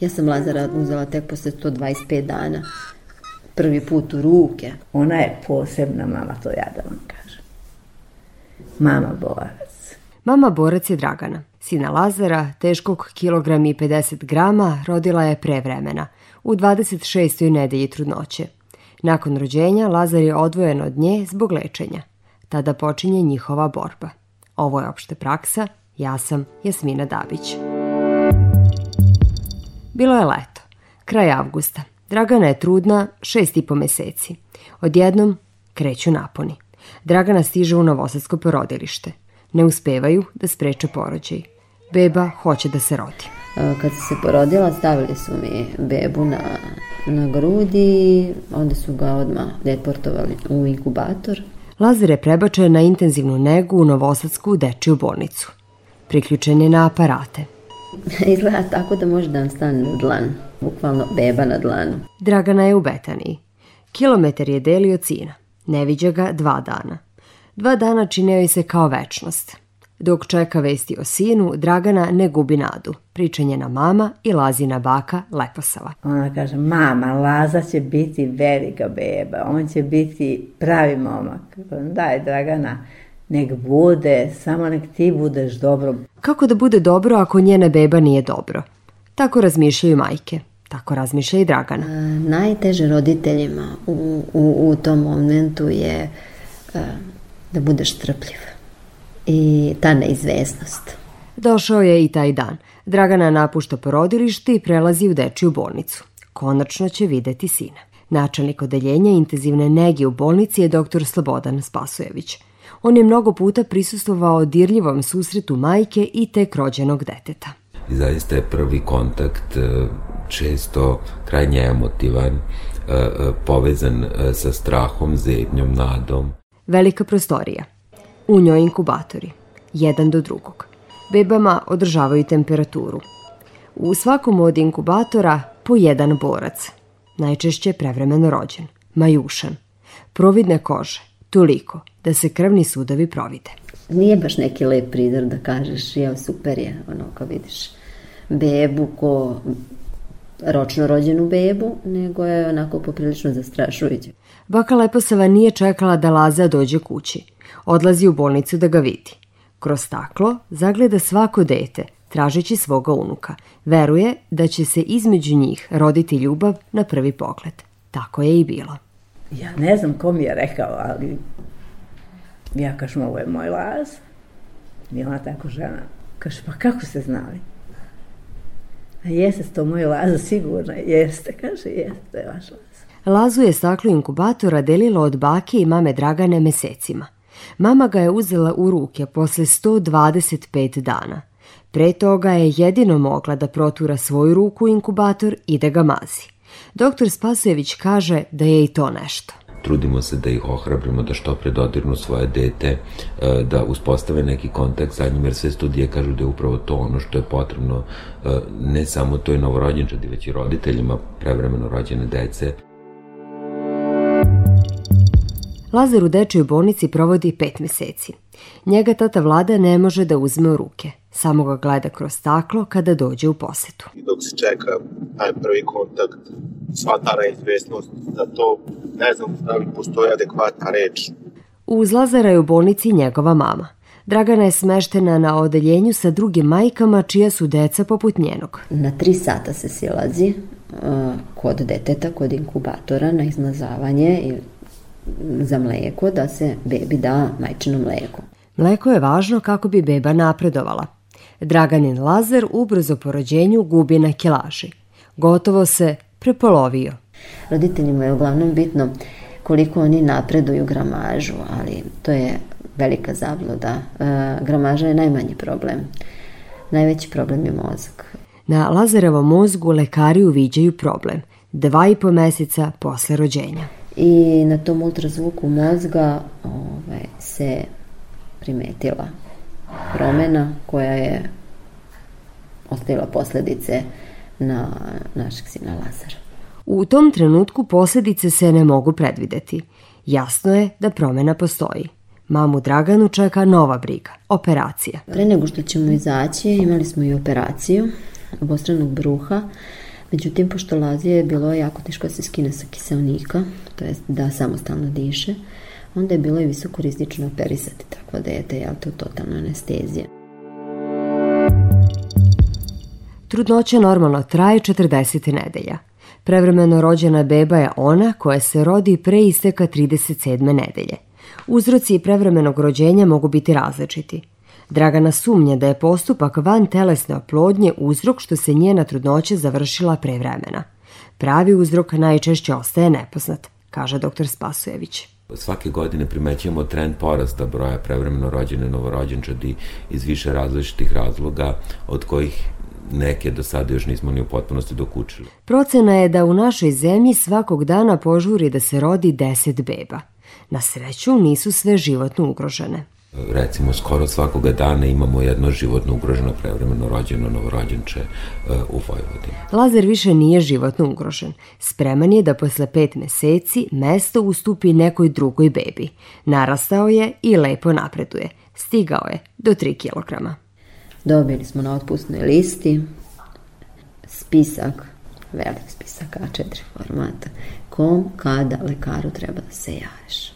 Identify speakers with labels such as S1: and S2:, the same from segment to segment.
S1: Ja sam Lazara uzela tek posle 125 dana. Prvi put u ruke.
S2: Ona je posebna mama, to ja da vam kažem. Mama borac.
S3: Mama borac je Dragana. Sina Lazara, teškog kilogram i 50 grama, rodila je pre vremena, u 26. nedelji trudnoće. Nakon rođenja Lazar je odvojen od nje zbog lečenja. Tada počinje njihova borba. Ovo je opšte praksa, ja sam Jasmina Dabić. Bilo je leto, kraj avgusta. Dragana je trudna šest i po meseci. Odjednom kreću naponi. Dragana stiže u novosadsko porodilište. Ne uspevaju da spreče porođaj. Beba hoće da se rodi.
S1: Kad sam se porodila, stavili su mi bebu na, na grudi, onda su ga odmah deportovali u inkubator.
S3: Lazar je prebačen na intenzivnu negu u Novosadsku dečiju bolnicu. Priključen je na aparate.
S1: Izgleda tako da može da vam stane na dlan, bukvalno beba na dlanu.
S3: Dragana je u Betaniji. Kilometar je delio cina. Ne viđa ga dva dana. Dva dana čine joj se kao večnost. Dok čeka vesti o sinu, Dragana ne gubi nadu. Pričanjena mama i Lazina baka Leposava.
S2: Ona kaže, mama, Laza će biti velika beba, on će biti pravi momak. Daj, Dragana, nek bude, samo nek ti budeš dobro.
S3: Kako da bude dobro ako njena beba nije dobro? Tako razmišljaju majke. Tako razmišlja i Dragana.
S1: A, najteže roditeljima u, u, u tom momentu je a, da budeš trpljiv i ta neizvesnost.
S3: Došao je i taj dan. Dragana napušta porodilište i prelazi u dečiju bolnicu. Konačno će videti sina. Načelnik odeljenja intenzivne nege u bolnici je dr. Slobodan Spasojević. On je mnogo puta prisustovao dirljivom susretu majke i tek rođenog deteta.
S4: I zaista je prvi kontakt e, često krajnje emotivan, e, e, povezan sa strahom, zebnjom, nadom.
S3: Velika prostorija. U njoj inkubatori, jedan do drugog. Bebama održavaju temperaturu. U svakom od inkubatora po jedan borac, najčešće prevremeno rođen, majušan, providne kože, toliko da se krvni sudovi provide.
S1: Nije baš neki lep prizor da kažeš, ja super je, ono, kao vidiš bebu ko ročno rođenu bebu, nego je onako poprilično zastrašujuće.
S3: Baka Leposava nije čekala da Laza dođe kući. Odlazi u bolnicu da ga vidi. Kroz staklo zagleda svako dete, tražeći svoga unuka. Veruje da će se između njih roditi ljubav na prvi pogled. Tako je i bilo.
S2: Ja ne znam ko mi je rekao, ali ja kažem, ovo je moj laz. I ona tako žena. Kaže, pa kako ste znali? A jeste to moj laza, sigurno jeste, kaže, jeste, to je vaš laz.
S3: Lazu je staklo inkubatora delilo od bake i mame Dragane mesecima. Mama ga je uzela u ruke posle 125 dana. Pre toga je jedino mogla da protura svoju ruku u inkubator i da ga mazi. Doktor Spasojević kaže da je i to nešto.
S4: Trudimo se da ih ohrabrimo da što pre dodirnu svoje dete, e, da uspostave neki kontakt sa njim, jer sve studije kažu da je upravo to ono što je potrebno e, ne samo toj novorođenčadi, već i roditeljima prevremeno rođene dece.
S3: Lazar u dečjoj bolnici provodi pet meseci. Njega tata vlada ne može da uzme u ruke. Samo ga gleda kroz staklo kada dođe u posetu.
S5: I dok se čeka taj prvi kontakt, sva ta neizvesnost za to, ne znam da li postoji adekvatna reč.
S3: Uz Lazara je u bolnici njegova mama. Dragana je smeštena na odeljenju sa drugim majkama čija su deca poput njenog.
S1: Na tri sata se silazi uh, kod deteta, kod inkubatora na izmazavanje i za mleko da se bebi da majčino mleko.
S3: Mleko je važno kako bi beba napredovala. Draganin Lazar ubrzo po rođenju gubi na kilaži. Gotovo se prepolovio.
S1: Roditeljima je uglavnom bitno koliko oni napreduju gramažu, ali to je velika zabluda. E, gramaža je najmanji problem. Najveći problem je mozak.
S3: Na Lazarevom mozgu lekari uviđaju problem. Dva i po meseca posle rođenja
S1: i na tom ultrazvuku mozga ovaj, se primetila promena koja je ostavila posledice na našeg sina Lazara.
S3: U tom trenutku posledice se ne mogu predvideti. Jasno je da promena postoji. Mamu Draganu čeka nova briga, operacija.
S1: Pre nego što ćemo izaći, imali smo i operaciju. obostranog bruha. Međutim, pošto Lazije je bilo jako teško da se skine sa kiselnika, to jest da samostalno diše, onda je bilo i visoko rizično operisati takvo dete, jel to totalna anestezija.
S3: Trudnoća normalno traje 40 nedelja. Prevremeno rođena beba je ona koja se rodi pre isteka 37. nedelje. Uzroci prevremenog rođenja mogu biti različiti. Dragana sumnja da je postupak van telesne oplodnje uzrok što se njena trudnoća završila pre vremena. Pravi uzrok najčešće ostaje nepoznat, kaže dr. Spasojević.
S4: Svake godine primećujemo trend porasta broja prevremeno rođene novorođenčadi iz više različitih razloga, od kojih neke do sada još nismo ni u potpunosti dokučili.
S3: Procena je da u našoj zemlji svakog dana požuri da se rodi 10 beba. Na sreću nisu sve životno ugrožene.
S4: Recimo, skoro svakoga dana imamo jedno životno ugroženo prevremeno rođeno novorođenče e, u Vojvodini.
S3: Lazar više nije životno ugrožen. Spreman je da posle pet meseci mesto ustupi nekoj drugoj bebi. Narastao je i lepo napreduje. Stigao je do 3 kilograma.
S1: Dobili smo na otpustnoj listi spisak, velik spisak A4 formata, kom, kada lekaru treba da se javiš.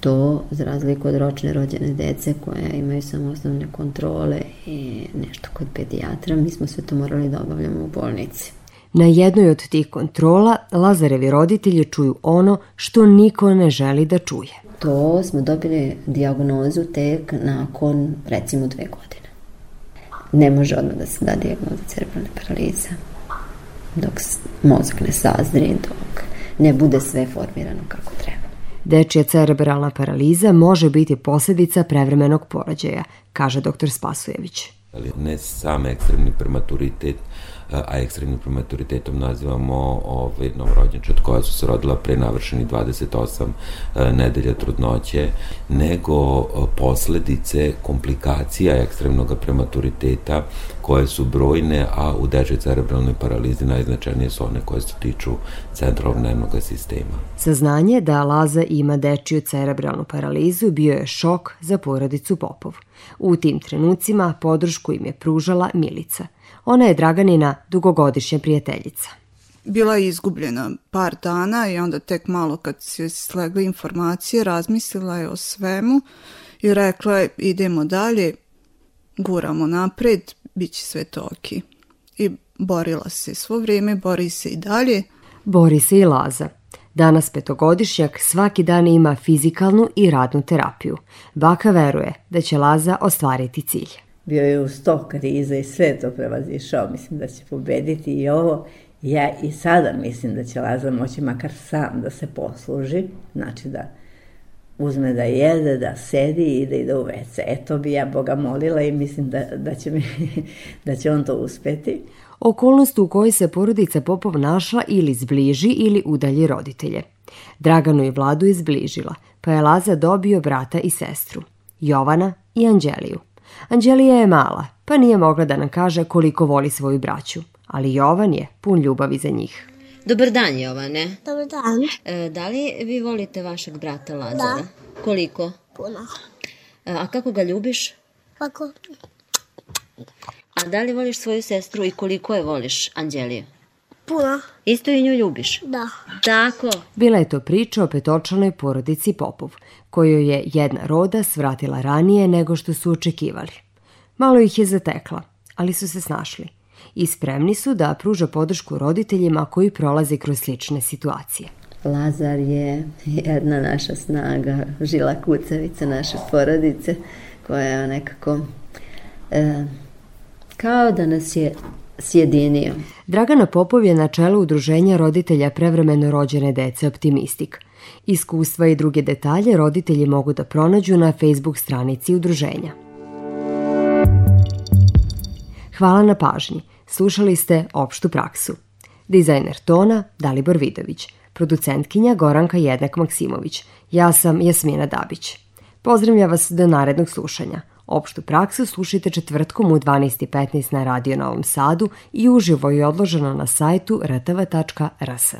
S1: To, za razliku od ročne rođene dece koje imaju samo osnovne kontrole i nešto kod pedijatra, mi smo sve to morali da obavljamo u bolnici.
S3: Na jednoj od tih kontrola Lazarevi roditelji čuju ono što niko ne želi da čuje.
S1: To smo dobili diagnozu tek nakon recimo dve godine ne može odmah da se da dijagnoza cerebralne paralize dok mozak ne sazri, dok ne bude sve formirano kako treba.
S3: Dečija cerebralna paraliza može biti posljedica prevremenog porođaja, kaže dr. Spasojević.
S4: Ali ne sam ekstremni prematuritet, a ekstremnim prematuritetom nazivamo ovaj, novorođenčad koja su se rodila pre navršeni 28 e, nedelja trudnoće, nego posledice komplikacija ekstremnog prematuriteta koje su brojne, a u dečoj cerebralnoj paralizi najznačajnije su one koje se tiču centralnog nervnog sistema.
S3: Saznanje da Laza ima dečiju cerebralnu paralizu bio je šok za porodicu Popov. U tim trenucima podršku im je pružala Milica – Ona je Draganina dugogodišnja prijateljica.
S6: Bila je izgubljena par dana i onda tek malo kad se slegle informacije razmislila je o svemu i rekla je idemo dalje, guramo napred, bit će sve to ok. I borila se svo vrijeme, bori se i dalje.
S3: Bori se i Laza. Danas petogodišnjak svaki dan ima fizikalnu i radnu terapiju. Baka veruje da će Laza ostvariti cilj
S2: bio je u sto kriza i sve to prevazišao. Mislim da će pobediti i ovo. Ja i sada mislim da će Lazar moći makar sam da se posluži, znači da uzme da jede, da sedi i da ide u WC. Eto bi ja Boga molila i mislim da, da, će, mi, da će on to uspeti.
S3: Okolnost u kojoj se porodica Popov našla ili zbliži ili udalji roditelje. Draganu i Vladu je zbližila, pa je Laza dobio brata i sestru, Jovana i Anđeliju. Anđelija je mala, pa nije mogla da nam kaže koliko voli svoju braću, ali Jovan je pun ljubavi za njih.
S7: Dobar dan, Jovane.
S8: Dobar dan.
S7: E, da li vi volite vašeg brata Lazara?
S8: Da.
S7: Koliko?
S8: Puno.
S7: E, a kako ga ljubiš?
S8: Kako?
S7: A da li voliš svoju sestru i koliko je voliš, Anđeliju?
S8: Puno.
S7: Isto i nju ljubiš?
S8: Da.
S7: Tako.
S3: Bila je to priča o petočlanoj porodici Popov, koju je jedna roda svratila ranije nego što su očekivali. Malo ih je zatekla, ali su se snašli i spremni su da pruža podršku roditeljima koji prolaze kroz slične situacije.
S1: Lazar je jedna naša snaga, žila kucavica naše porodice, koja je nekako e, kao da nas je sjedinio.
S3: Dragana Popov je na čelu udruženja roditelja prevremeno rođene dece Optimistik. Iskustva i druge detalje roditelji mogu da pronađu na Facebook stranici udruženja. Hvala na pažnji. Slušali ste opštu praksu. Dizajner tona Dalibor Vidović, producentkinja Goranka Jednak Maksimović. Ja sam Jasmina Dabić. Pozdravlja vas do narednog slušanja. Opštu praksu slušajte četvrtkom u 12.15 na Radio Novom Sadu i uživo je odloženo na sajtu rtv.rs.